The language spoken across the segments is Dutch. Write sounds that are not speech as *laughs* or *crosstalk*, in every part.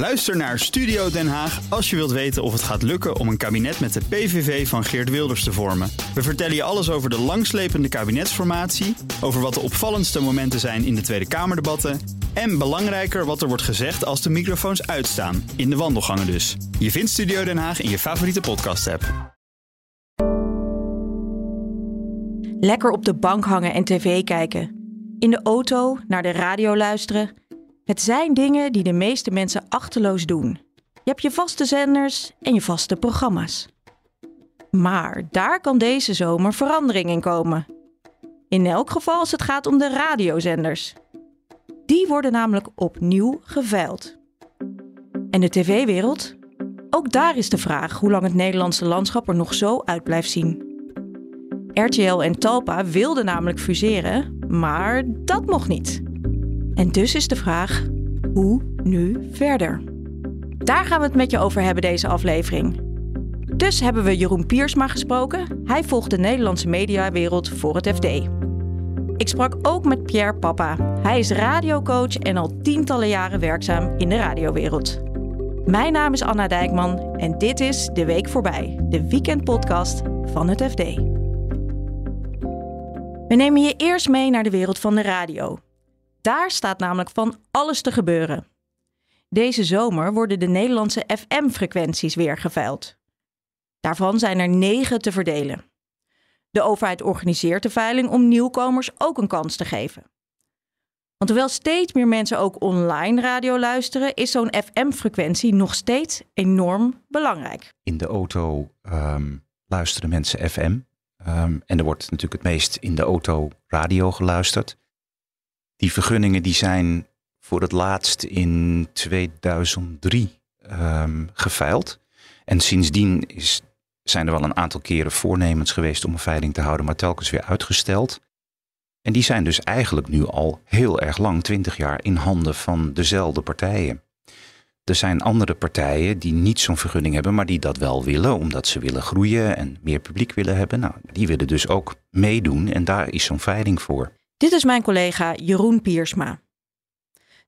Luister naar Studio Den Haag als je wilt weten of het gaat lukken om een kabinet met de PVV van Geert Wilders te vormen. We vertellen je alles over de langslepende kabinetsformatie, over wat de opvallendste momenten zijn in de Tweede Kamerdebatten en belangrijker wat er wordt gezegd als de microfoons uitstaan, in de wandelgangen dus. Je vindt Studio Den Haag in je favoriete podcast-app. Lekker op de bank hangen en tv kijken. In de auto naar de radio luisteren. Het zijn dingen die de meeste mensen achterloos doen. Je hebt je vaste zenders en je vaste programma's. Maar daar kan deze zomer verandering in komen. In elk geval als het gaat om de radiozenders. Die worden namelijk opnieuw geveild. En de tv-wereld? Ook daar is de vraag hoe lang het Nederlandse landschap er nog zo uit blijft zien. RTL en Talpa wilden namelijk fuseren, maar dat mocht niet. En dus is de vraag: hoe nu verder? Daar gaan we het met je over hebben deze aflevering. Dus hebben we Jeroen Piersma gesproken. Hij volgt de Nederlandse mediawereld voor het FD. Ik sprak ook met Pierre Papa. Hij is radiocoach en al tientallen jaren werkzaam in de radiowereld. Mijn naam is Anna Dijkman en dit is De Week Voorbij, de weekendpodcast van het FD. We nemen je eerst mee naar de wereld van de radio. Daar staat namelijk van alles te gebeuren. Deze zomer worden de Nederlandse FM-frequenties weer geveild. Daarvan zijn er negen te verdelen. De overheid organiseert de veiling om nieuwkomers ook een kans te geven. Want hoewel steeds meer mensen ook online radio luisteren, is zo'n FM-frequentie nog steeds enorm belangrijk. In de auto ehm, luisteren mensen FM. Ehm, en er wordt natuurlijk het meest in de auto radio geluisterd. Die vergunningen die zijn voor het laatst in 2003 um, geveild. En sindsdien is, zijn er wel een aantal keren voornemens geweest om een veiling te houden, maar telkens weer uitgesteld. En die zijn dus eigenlijk nu al heel erg lang, 20 jaar, in handen van dezelfde partijen. Er zijn andere partijen die niet zo'n vergunning hebben, maar die dat wel willen, omdat ze willen groeien en meer publiek willen hebben. Nou, die willen dus ook meedoen en daar is zo'n veiling voor. Dit is mijn collega Jeroen Piersma.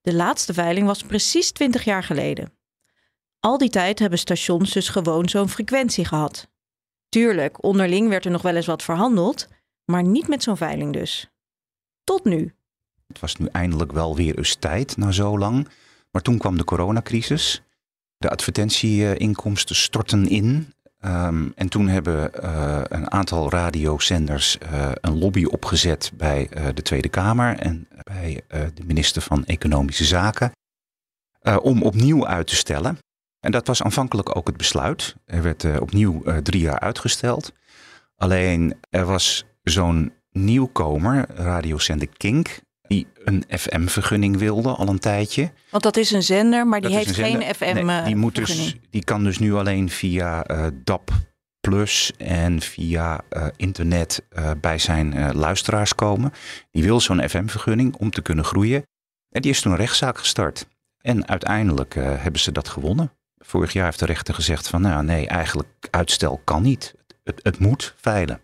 De laatste veiling was precies 20 jaar geleden. Al die tijd hebben stations dus gewoon zo'n frequentie gehad. Tuurlijk, onderling werd er nog wel eens wat verhandeld, maar niet met zo'n veiling dus. Tot nu. Het was nu eindelijk wel weer eens tijd na zo lang. Maar toen kwam de coronacrisis. De advertentieinkomsten stortten in. Ehm, en toen hebben uh, een aantal radiozenders uh, een lobby opgezet bij uh, de Tweede Kamer en bij de minister van Economische Zaken. om opnieuw uit te stellen. En dat was aanvankelijk ook het besluit. Er werd opnieuw drie jaar uitgesteld. Alleen er was zo'n nieuwkomer, radiozender Kink, die een FM-vergunning wilde al een tijdje. Want dat is een zender, maar die heeft geen FM-vergunning. Nee, die, moet dus, die kan dus nu alleen via uh, DAP Plus en via uh, internet uh, bij zijn luisteraars komen. Die wil zo'n FM-vergunning om te kunnen groeien. En die is toen een rechtszaak gestart. En uiteindelijk hebben ze dat gewonnen. Vorig jaar heeft de rechter gezegd van nou nee, eigenlijk uitstel kan niet. Het, het moet veilen.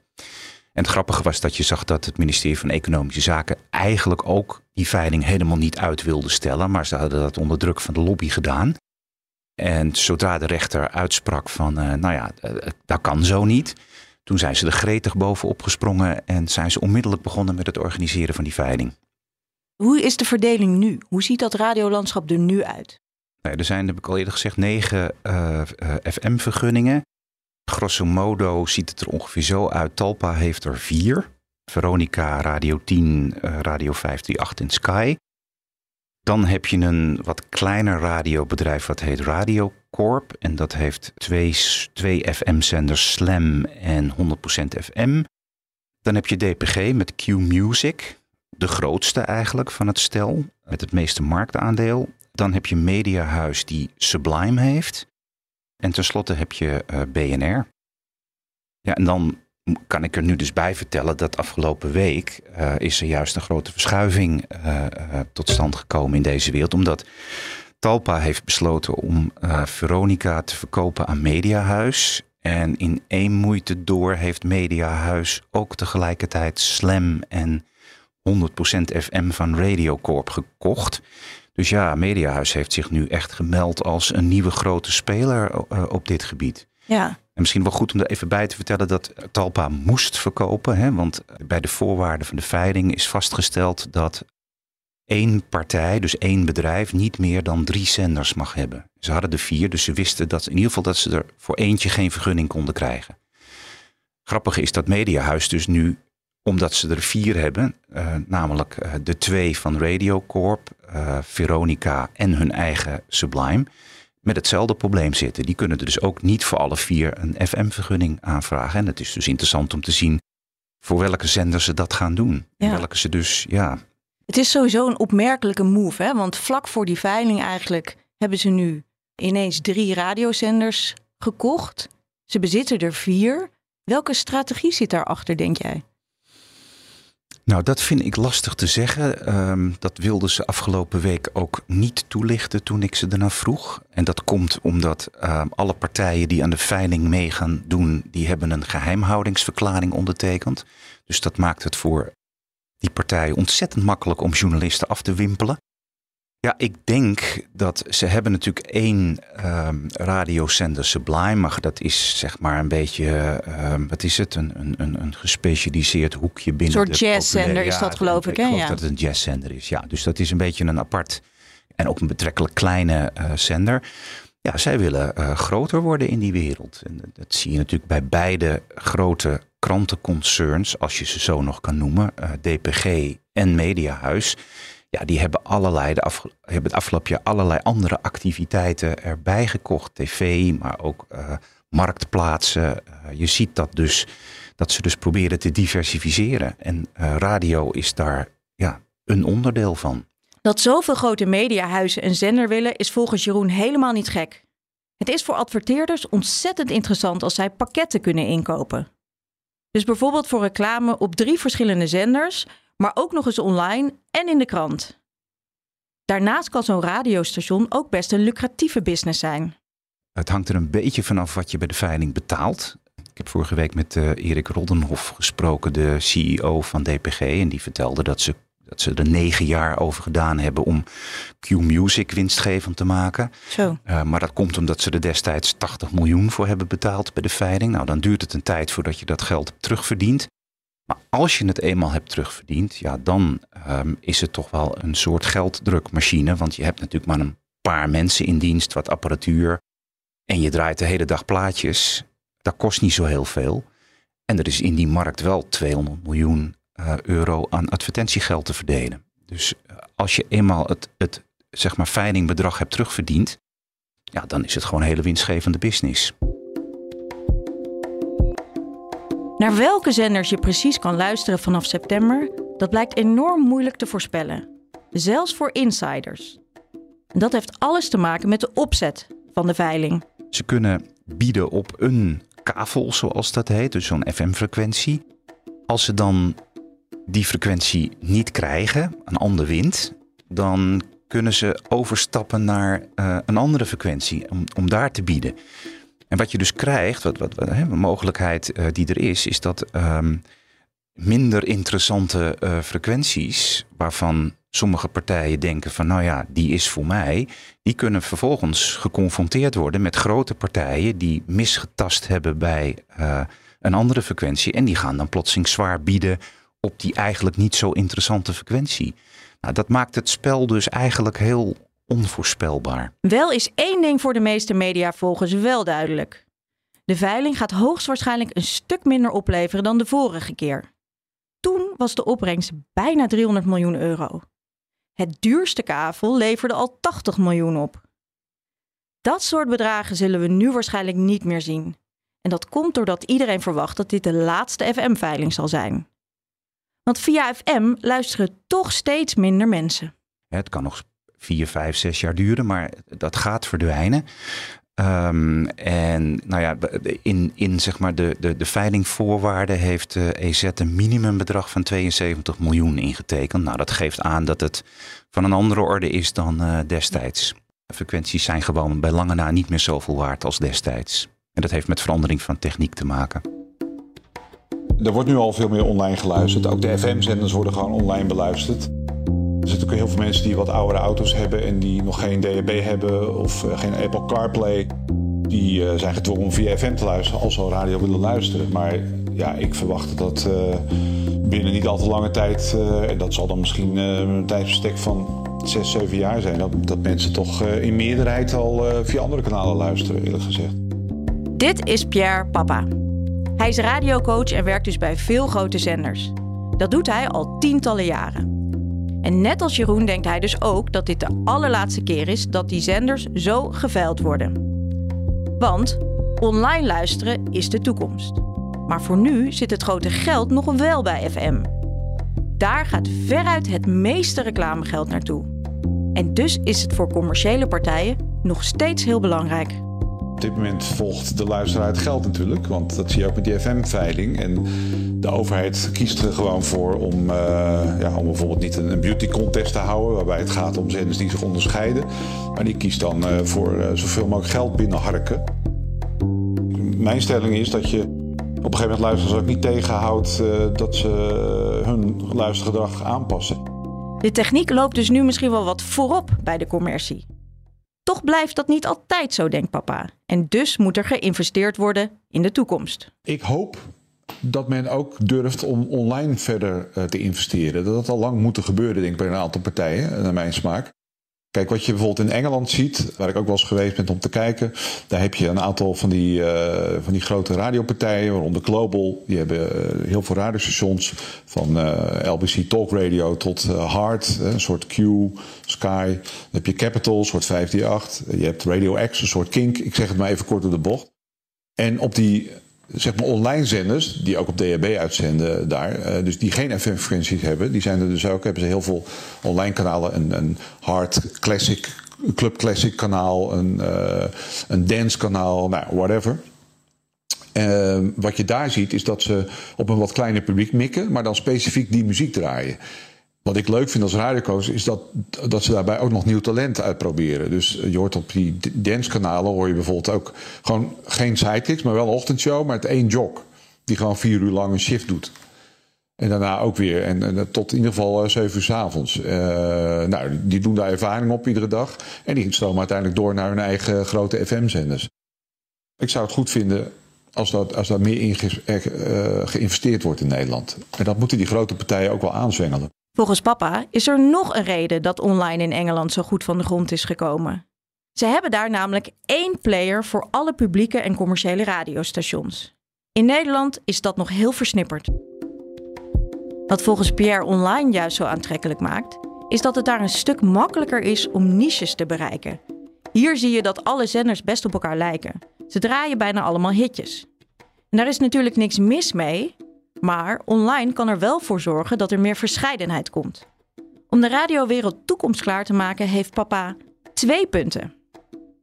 En het grappige was dat je zag dat het ministerie van Economische Zaken eigenlijk ook die veiling helemaal niet uit wilde stellen. Maar ze hadden dat onder druk van de lobby gedaan. En zodra de rechter uitsprak van, uh, nou ja, uh, dat kan zo niet. Toen zijn ze er gretig bovenop gesprongen en zijn ze onmiddellijk begonnen met het organiseren van die veiling. Hoe is de verdeling nu? Hoe ziet dat radiolandschap er nu uit? Nou, er zijn, heb ik al eerder gezegd, negen uh, FM-vergunningen. Grosso modo ziet het er ongeveer zo uit. Talpa heeft er vier. Veronica, Radio 10, uh, Radio 538 en Sky. Dan heb je een wat kleiner radiobedrijf wat heet Radiocorp. En dat heeft twee, twee FM-zenders, Slam en 100% FM. Dan heb je DPG met Q Music. De grootste eigenlijk van het stel, met het meeste marktaandeel. Dan heb je Mediahuis die Sublime heeft. En tenslotte heb je uh, BNR. Ja, en dan kan ik er nu dus bij vertellen dat afgelopen week uh, is er juist een grote verschuiving uh, tot stand gekomen in deze wereld. Omdat Talpa heeft besloten om Veronica te verkopen aan Mediahuis. En in één moeite door heeft Mediahuis ook tegelijkertijd Slam en 100% FM van Radiocorp gekocht. Dus ja, Mediahuis heeft zich nu echt gemeld als een nieuwe grote speler uh, op dit gebied. Ja. En misschien wel goed om er even bij te vertellen dat Talpa moest verkopen. Hè, want bij de voorwaarden van de veiling is vastgesteld dat één partij, dus één bedrijf, niet meer dan drie zenders mag hebben. Ze hadden er vier, dus ze wisten dat in ieder geval dat ze er voor eentje geen vergunning konden krijgen. Grappig is dat Mediahuis dus nu, omdat ze er vier hebben, uh, namelijk uh, de twee van Radiocorp, uh, Veronica en hun eigen Sublime, met hetzelfde probleem zitten. Die kunnen er dus ook niet voor alle vier een FM-vergunning aanvragen. En het is dus interessant om te zien voor welke zenders ze dat gaan doen. Ja. Welke ze dus, ja. Het is sowieso een opmerkelijke move, hè? want vlak voor die veiling eigenlijk hebben ze nu ineens drie radiozenders gekocht. Ze bezitten er vier. Welke strategie zit daarachter, denk jij? Nou, dat vind ik lastig te zeggen. Um, dat wilden ze afgelopen week ook niet toelichten toen ik ze ernaar vroeg. En dat komt omdat um, alle partijen die aan de veiling mee gaan doen, die hebben een geheimhoudingsverklaring ondertekend. Dus dat maakt het voor die partijen ontzettend makkelijk om journalisten af te wimpelen. Ja, ik denk dat ze hebben natuurlijk één um, radiozender Sublime, maar dat is zeg maar een beetje, um, wat is het, een, een, een gespecialiseerd hoekje binnen Een soort jazzzender is dat geloof ik, ik hè? geloof Ja. dat het een jazzzender is, ja. Dus dat is een beetje een apart en ook een betrekkelijk kleine uh, zender. Ja, zij willen uh, groter worden in die wereld. En dat zie je natuurlijk bij beide grote krantenconcerns, als je ze zo nog kan noemen, uh, DPG en Mediahuis ja, die hebben, allerlei de af, hebben het afgelopen jaar allerlei andere activiteiten erbij gekocht. TV, maar ook uh, marktplaatsen. Uh, je ziet dat dus, dat ze dus proberen te diversificeren. En uh, radio is daar ja, een onderdeel van. Dat zoveel grote mediahuizen een zender willen is volgens Jeroen helemaal niet gek. Het is voor adverteerders ontzettend interessant als zij pakketten kunnen inkopen. Dus bijvoorbeeld voor reclame op drie verschillende zenders maar ook nog eens online en in de krant. Daarnaast kan zo'n radiostation ook best een lucratieve business zijn. Het hangt er een beetje vanaf wat je bij de veiling betaalt. Ik heb vorige week met uh, Erik Roddenhoff gesproken, de CEO van DPG. En die vertelde dat ze, dat ze er negen jaar over gedaan hebben om Q-Music winstgevend te maken. Zo. Uh, maar dat komt omdat ze er destijds 80 miljoen voor hebben betaald bij de veiling. Nou, dan duurt het een tijd voordat je dat geld terugverdient. Maar als je het eenmaal hebt terugverdiend, ja, dan um, is het toch wel een soort gelddrukmachine. Want je hebt natuurlijk maar een paar mensen in dienst, wat apparatuur. En je draait de hele dag plaatjes. Dat kost niet zo heel veel. En er is in die markt wel 200 miljoen uh, euro aan advertentiegeld te verdelen. Dus uh, als je eenmaal het, het zeg maar hebt terugverdiend, ja, dan is het gewoon een hele winstgevende business. Naar welke zenders je precies kan luisteren vanaf september, dat blijkt enorm moeilijk te voorspellen. Zelfs voor insiders. En dat heeft alles te maken met de opzet van de veiling. Ze kunnen bieden op een kavel, zoals dat heet, dus zo'n FM-frequentie. Als ze dan die frequentie niet krijgen, een ander wint, dan kunnen ze overstappen naar uh, een andere frequentie om, om daar te bieden. En wat je dus krijgt, wat, wat, wat een mogelijkheid uh, die er is, is dat um, minder interessante uh, frequenties, waarvan sommige partijen denken van nou ja, die is voor mij, die kunnen vervolgens geconfronteerd worden met grote partijen die misgetast hebben bij uh, een andere frequentie en die gaan dan plotseling zwaar bieden op die eigenlijk niet zo interessante frequentie. Nou, dat maakt het spel dus eigenlijk heel onvoorspelbaar. Wel is één ding voor de meeste mediavolgers wel duidelijk. De veiling gaat hoogstwaarschijnlijk een stuk minder opleveren dan de vorige keer. Toen was de opbrengst bijna 300 miljoen euro. Het duurste kavel leverde al 80 miljoen op. Dat soort bedragen zullen we nu waarschijnlijk niet meer zien. En dat komt doordat iedereen verwacht dat dit de laatste FM-veiling zal zijn. Want via FM luisteren toch steeds minder mensen. Het kan nog vier, vijf, zes jaar duren, maar dat gaat verdwijnen. Um, en nou ja, in, in zeg maar de, de, de veilingvoorwaarden heeft de EZ een minimumbedrag van 72 miljoen ingetekend. Nou, dat geeft aan dat het van een andere orde is dan uh, destijds. De frequenties zijn gewoon bij lange na niet meer zoveel waard als destijds. En dat heeft met verandering van techniek te maken. Er wordt nu al veel meer online geluisterd. Ook de FM-zenders worden gewoon online beluisterd. Er zijn natuurlijk heel veel mensen die wat oudere auto's hebben en die nog geen DAB hebben of eh, geen Apple CarPlay. Die uh, zijn gedwongen om via FM te luisteren als ze al radio willen luisteren. Maar ja, ik verwacht dat uh, binnen niet al te lange tijd, en dat zal dan misschien een tijdsbestek van 6, 7 jaar zijn, dat, dat mensen toch in meerderheid al via andere kanalen luisteren, eerlijk gezegd. Dit is Pierre Papa. Hij is radiocoach en werkt dus bij veel grote zenders. Dat doet hij al tientallen jaren. En net als Jeroen denkt hij dus ook dat dit de allerlaatste keer is dat die zenders zo geveild worden. Want online luisteren is de toekomst. Maar voor nu zit het grote geld nog wel bij FM. Daar gaat veruit het meeste reclamegeld naartoe. En dus is het voor commerciële partijen nog steeds heel belangrijk. Op dit moment volgt de luisteraar het geld natuurlijk, want dat zie je ook met die FM-veiling. En de overheid kiest er gewoon voor om, uh, ja, om bijvoorbeeld niet een beauty contest te houden, waarbij het gaat om zenders die zich onderscheiden. Maar die kiest dan uh, voor uh, zoveel mogelijk geld binnenharken. Mijn stelling is dat je op een gegeven moment luisteraars ook niet tegenhoudt dat ze hun luistergedrag aanpassen. De techniek loopt dus nu misschien wel wat voorop bij de commercie. Toch blijft dat niet altijd zo, denkt papa. En dus moet er geïnvesteerd worden in de toekomst. Ik hoop dat men ook durft om online verder uh, te investeren. Dat dat al lang moet gebeuren, denk ik, bij een aantal partijen, naar mijn smaak. Kijk, wat je bijvoorbeeld in Engeland ziet, waar ik ook wel eens geweest ben om te kijken, daar heb je een aantal van die, uh, van die grote radiopartijen, waaronder Global. Die hebben uh, heel veel radiostations, van LBC Talk Radio tot Hard, een soort Q, Sky. Dan heb je Capital, een soort 538. Je hebt Radio X, een soort Kink. Ik zeg het maar even kort door de bocht. En op die zeg maar online zenders, die ook op DHB uitzenden daar, uh, dus die geen FM-frequenties hebben, die zijn er dus ook, hebben ze heel veel online kanalen, een, een hard classic, club classic kanaal, een, uh, een dance kanaal, nou, whatever. Uh, wat je daar ziet is dat ze op een wat kleiner publiek mikken, maar dan specifiek die muziek draaien. Wat ik leuk vind als radiocoach is dat, dat ze daarbij ook nog nieuw talent uitproberen. Dus je hoort op die dancekanalen hoor je bijvoorbeeld ook gewoon geen sidekicks, maar wel een ochtendshow met één jog. Die gewoon vier uur lang een shift doet. En daarna ook weer. En, en tot in ieder geval uh, zeven uur s avonds. Nou, die doen daar ervaring op iedere dag. En die stromen uiteindelijk door naar hun eigen grote FM-zenders. Ik zou het goed vinden als, dat, als daar meer in ge, geïnvesteerd wordt in Nederland. En dat moeten die grote partijen ook wel aanzwengelen. Volgens papa is er nog een reden dat online in Engeland zo goed van de grond is gekomen. Ze hebben daar namelijk één player voor alle publieke en commerciële radiostations. In Nederland is dat nog heel versnipperd. Wat volgens Pierre online juist zo aantrekkelijk maakt, is dat het daar een stuk makkelijker is om niches te bereiken. Hier zie je dat alle zenders best op elkaar lijken. Ze draaien bijna allemaal hitjes. En daar is natuurlijk niks mis mee, maar online kan er wel voor zorgen dat er meer verscheidenheid komt. Om de radiowereld toekomstklaar te maken heeft papa twee punten.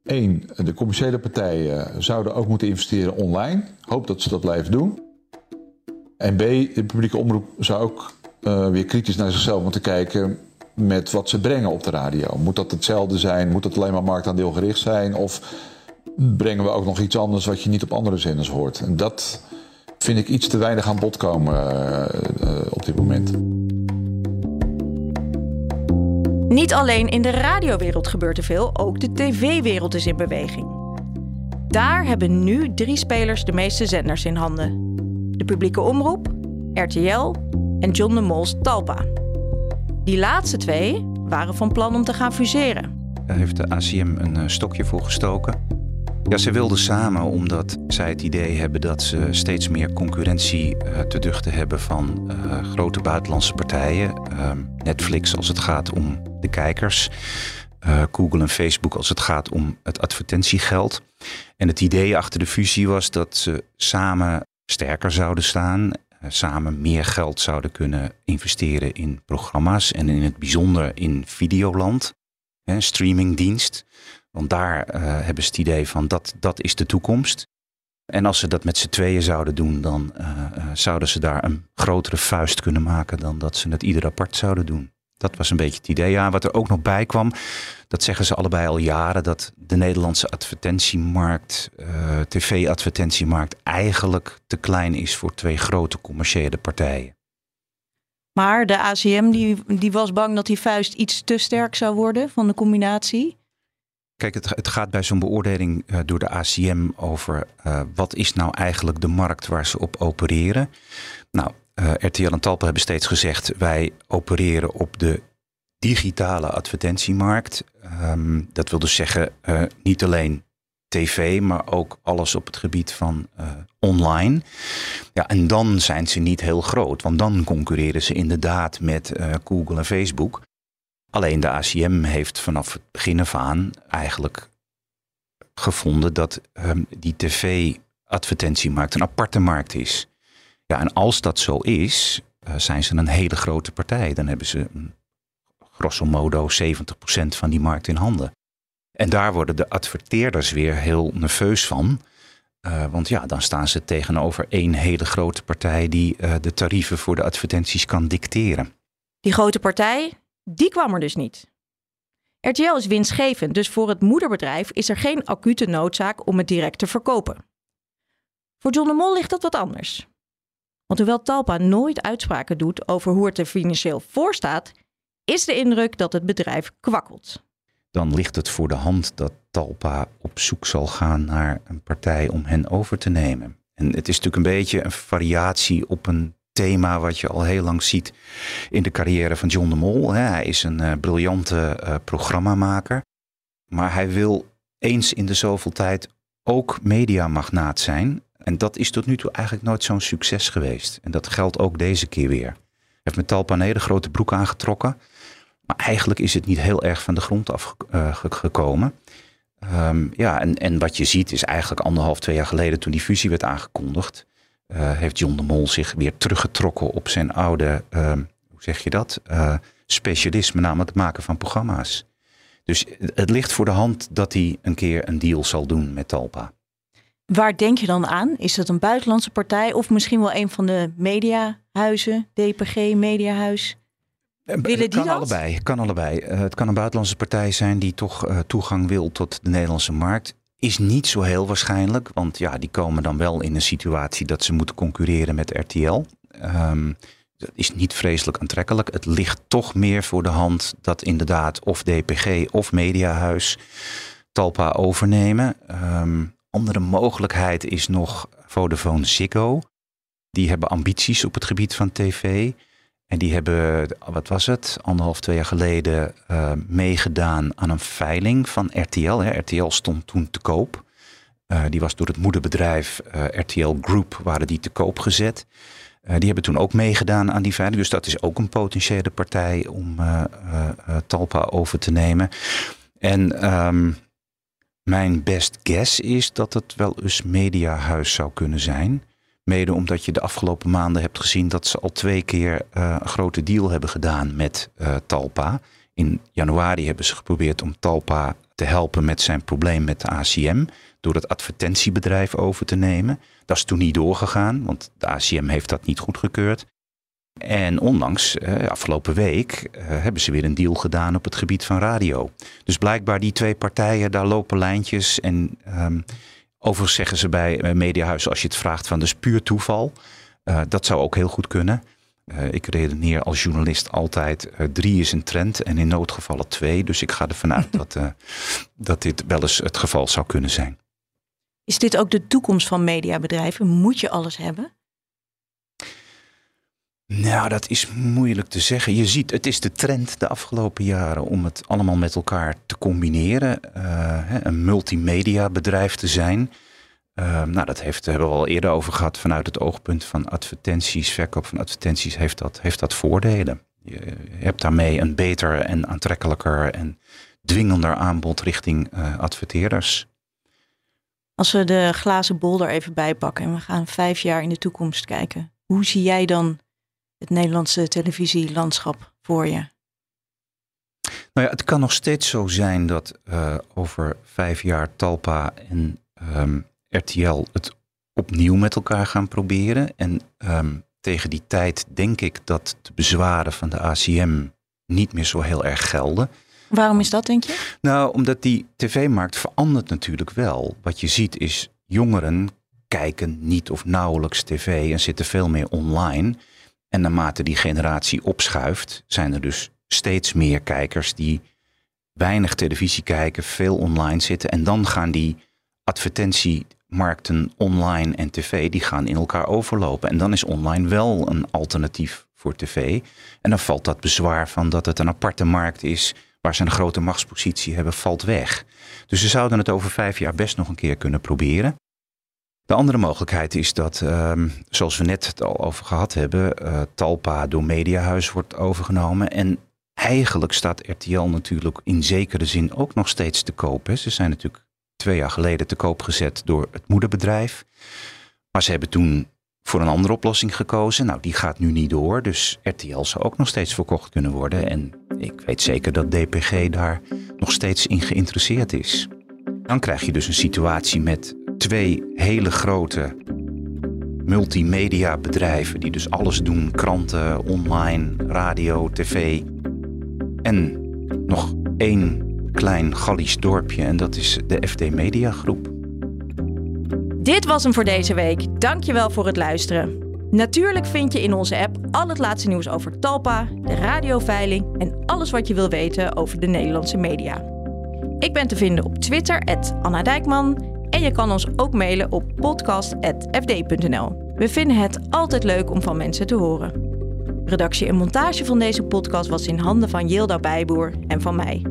Eén, de commerciële partijen zouden ook moeten investeren online. Hoop dat ze dat blijven doen. En B, de publieke omroep zou ook uh, weer kritisch naar zichzelf moeten kijken met wat ze brengen op de radio. Moet dat hetzelfde zijn? Moet het alleen maar marktaandeelgericht zijn? Of brengen we ook nog iets anders wat je niet op andere zenders hoort? En dat vind ik iets te weinig aan bod komen uh, uh, op dit moment. Niet alleen in de radiowereld gebeurt er veel, ook de tv-wereld is in beweging. Daar hebben nu drie spelers de meeste zenders in handen: de publieke omroep, RTL en John de Mol's Talpa. Die laatste twee waren van plan om te gaan fuseren. Daar heeft de ACM een stokje voor gestoken. Ja, ze wilden samen omdat zij het idee hebben dat ze steeds meer concurrentie uh, te duchten hebben van uh, grote buitenlandse partijen. Uh, Netflix als het gaat om de kijkers. Uh, Google en Facebook als het gaat om het advertentiegeld. En het idee achter de fusie was dat ze samen sterker zouden staan. samen meer geld zouden kunnen investeren in programma's. En in het bijzonder in Videoland, een streamingdienst. Want daar uh, hebben ze het idee van dat, dat is de toekomst. En als ze dat met z'n tweeën zouden doen, dan uh, uh, zouden ze daar een grotere vuist kunnen maken dan dat ze het ieder apart zouden doen. Dat was een beetje het idee. Ja, wat er ook nog bij kwam, dat zeggen ze allebei al jaren, dat de Nederlandse advertentiemarkt, tv-advertentiemarkt, eigenlijk te klein is voor twee grote commerciële partijen. Maar de ACM die, die was bang dat die vuist iets te sterk zou worden van de combinatie. Kijk, het, het gaat bij zo'n beoordeling uh, door de ACM over uh, wat is nou eigenlijk de markt waar ze op opereren. Nou, uh, RTL en Talpa hebben steeds gezegd wij opereren op de digitale advertentiemarkt. Um, dat wil dus zeggen niet alleen tv, maar ook alles op het gebied van online. Ja, en dan zijn ze niet heel groot, want dan concurreren ze inderdaad met Google en Facebook. Alleen de ACM heeft vanaf het begin af aan eigenlijk gevonden dat um, die tv-advertentiemarkt een aparte markt is. Ja, en als dat zo is, uh, zijn ze een hele grote partij. Dan hebben ze grosso modo 70% van die markt in handen. En daar worden de adverteerders weer heel nerveus van. Uh, want ja, dan staan ze tegenover één hele grote partij die uh, de tarieven voor de advertenties kan dicteren. Die grote partij, die kwam er dus niet. RTL is winstgevend, dus voor het moederbedrijf is er geen acute noodzaak om het direct te verkopen. Voor John de Mol ligt dat wat anders. Want hoewel Talpa nooit uitspraken doet over hoe het er financieel voor staat, is de indruk dat het bedrijf kwakkelt dan ligt het voor de hand dat Talpa op zoek zal gaan naar een partij om hen over te nemen. En het is natuurlijk een beetje een variatie op een thema wat je al heel lang ziet in de carrière van John de Mol. Hij is een uh, briljante uh, programmamaker, maar hij wil eens in de zoveel tijd ook mediamagnaat zijn. En dat is tot nu toe eigenlijk nooit zo'n succes geweest. En dat geldt ook deze keer weer. Hij heeft met Talpa grote broek aangetrokken. Maar eigenlijk is het niet heel erg van de grond afgekomen. Eh, um, ja, en, en wat je ziet is eigenlijk anderhalf, twee jaar geleden toen die fusie werd aangekondigd, heeft John de Mol zich weer teruggetrokken op zijn oude, uh, hoe zeg je dat, uh, specialisme, namelijk het maken van programma's. Dus het ligt voor de hand dat hij een keer een deal zal doen met Talpa. Waar denk je dan aan? Is het een buitenlandse partij of misschien wel een van de mediahuizen, DPG, Mediahuis? Eh, Willen die kan dat? allebei. Kan allebei. Uh, het kan een buitenlandse partij zijn die toch uh, toegang wil tot de Nederlandse markt. Is niet zo heel waarschijnlijk, want ja, die komen dan wel in een situatie dat ze moeten concurreren met RTL. Um, dat is niet vreselijk aantrekkelijk. Het ligt toch meer voor de hand dat inderdaad of DPG of Mediahuis Talpa overnemen. Um, andere mogelijkheid is nog Vodafone Ziggo. Die hebben ambities op het gebied van tv. En die hebben, wat was het, anderhalf, twee jaar geleden uh, meegedaan aan een veiling van RTL. Hè. RTL stond toen te koop. Uh, die was door het moederbedrijf eh, RTL Group, waren die te koop gezet. die hebben toen ook meegedaan aan die veiling. Dus dat is ook een potentiële partij om Talpa over te nemen. En um, mijn best guess is dat het wel eens mediahuis zou kunnen zijn. Mede omdat je de afgelopen maanden hebt gezien dat ze al twee keer uh, een grote deal hebben gedaan met uh, Talpa. In januari hebben ze geprobeerd om Talpa te helpen met zijn probleem met de ACM. Door het advertentiebedrijf over te nemen. Dat is toen niet doorgegaan, want de ACM heeft dat niet goedgekeurd. En onlangs, uh, afgelopen week, hebben ze weer een deal gedaan op het gebied van radio. Dus blijkbaar die twee partijen, daar lopen lijntjes. En um, Overigens zeggen ze bij eh, Mediahuis, als je het vraagt van dus puur toeval. Uh, dat zou ook heel goed kunnen. Uh, ik redeneer als journalist altijd, uh, drie is een trend en in noodgevallen twee. Dus ik ga ervan uit *laughs* dat, dat dit wel eens het geval zou kunnen zijn. Is dit ook de toekomst van mediabedrijven? Moet je alles hebben? Nou, dat is moeilijk te zeggen. Je ziet, het is de trend de afgelopen jaren om het allemaal met elkaar te combineren. Uh, een multimedia bedrijf te zijn. Uh, nou, dat heeft, hebben we al eerder over gehad vanuit het oogpunt van advertenties. Verkoop van advertenties heeft dat, heeft dat voordelen. Je hebt daarmee een beter en aantrekkelijker en dwingender aanbod richting uh, adverteerders. Als we de glazen bol er even bij pakken en we gaan vijf jaar in de toekomst kijken. Hoe zie jij dan het Nederlandse televisielandschap voor je? Nou ja, het kan nog steeds zo zijn dat uh, over vijf jaar Talpa en um, RTL het opnieuw met elkaar gaan proberen. En um, tegen die tijd denk ik dat de bezwaren van de ACM niet meer zo heel erg gelden. Waarom is dat, denk je? Nou, omdat die tv-markt verandert natuurlijk wel. Wat je ziet is jongeren kijken niet of nauwelijks tv en zitten veel meer online. En naarmate die generatie opschuift, zijn er dus steeds meer kijkers die weinig televisie kijken, veel online zitten. En dan gaan die advertentiemarkten online en tv, die gaan in elkaar overlopen. En dan is online wel een alternatief voor tv. En dan valt dat bezwaar van dat het een aparte markt is waar ze een grote machtspositie hebben, valt weg. Dus ze zouden het over vijf jaar best nog een keer kunnen proberen. De andere mogelijkheid is dat, ehm, zoals we net het al over gehad hebben, uh, Talpa door Mediahuis wordt overgenomen. En eigenlijk staat RTL natuurlijk in zekere zin ook nog steeds te koop. Hè. Ze zijn natuurlijk twee jaar geleden te koop gezet door het moederbedrijf. Maar ze hebben toen voor een andere oplossing gekozen. Nou, die gaat nu niet door. Dus RTL zou ook nog steeds verkocht kunnen worden. En ik weet zeker dat DPG daar nog steeds in geïnteresseerd is. Dan krijg je dus een situatie met twee hele grote multimedia bedrijven die dus alles doen: kranten, online, radio, tv. En nog één klein Gallisch dorpje en dat is de FD Media Groep. Dit was hem voor deze week. Dankjewel voor het luisteren. Natuurlijk vind je in onze app al het laatste nieuws over Talpa, de radioveiling en alles wat je wil weten over de Nederlandse media. Ik ben te vinden op Twitter, Anna Dijkman. En je kan ons ook mailen op podcast.fd.nl. We vinden het altijd leuk om van mensen te horen. Redactie en montage van deze podcast was in handen van Yilda Bijboer en van mij.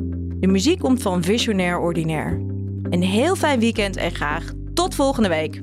De muziek komt van Visionair Ordinaire. Een heel fijn weekend en graag tot volgende week.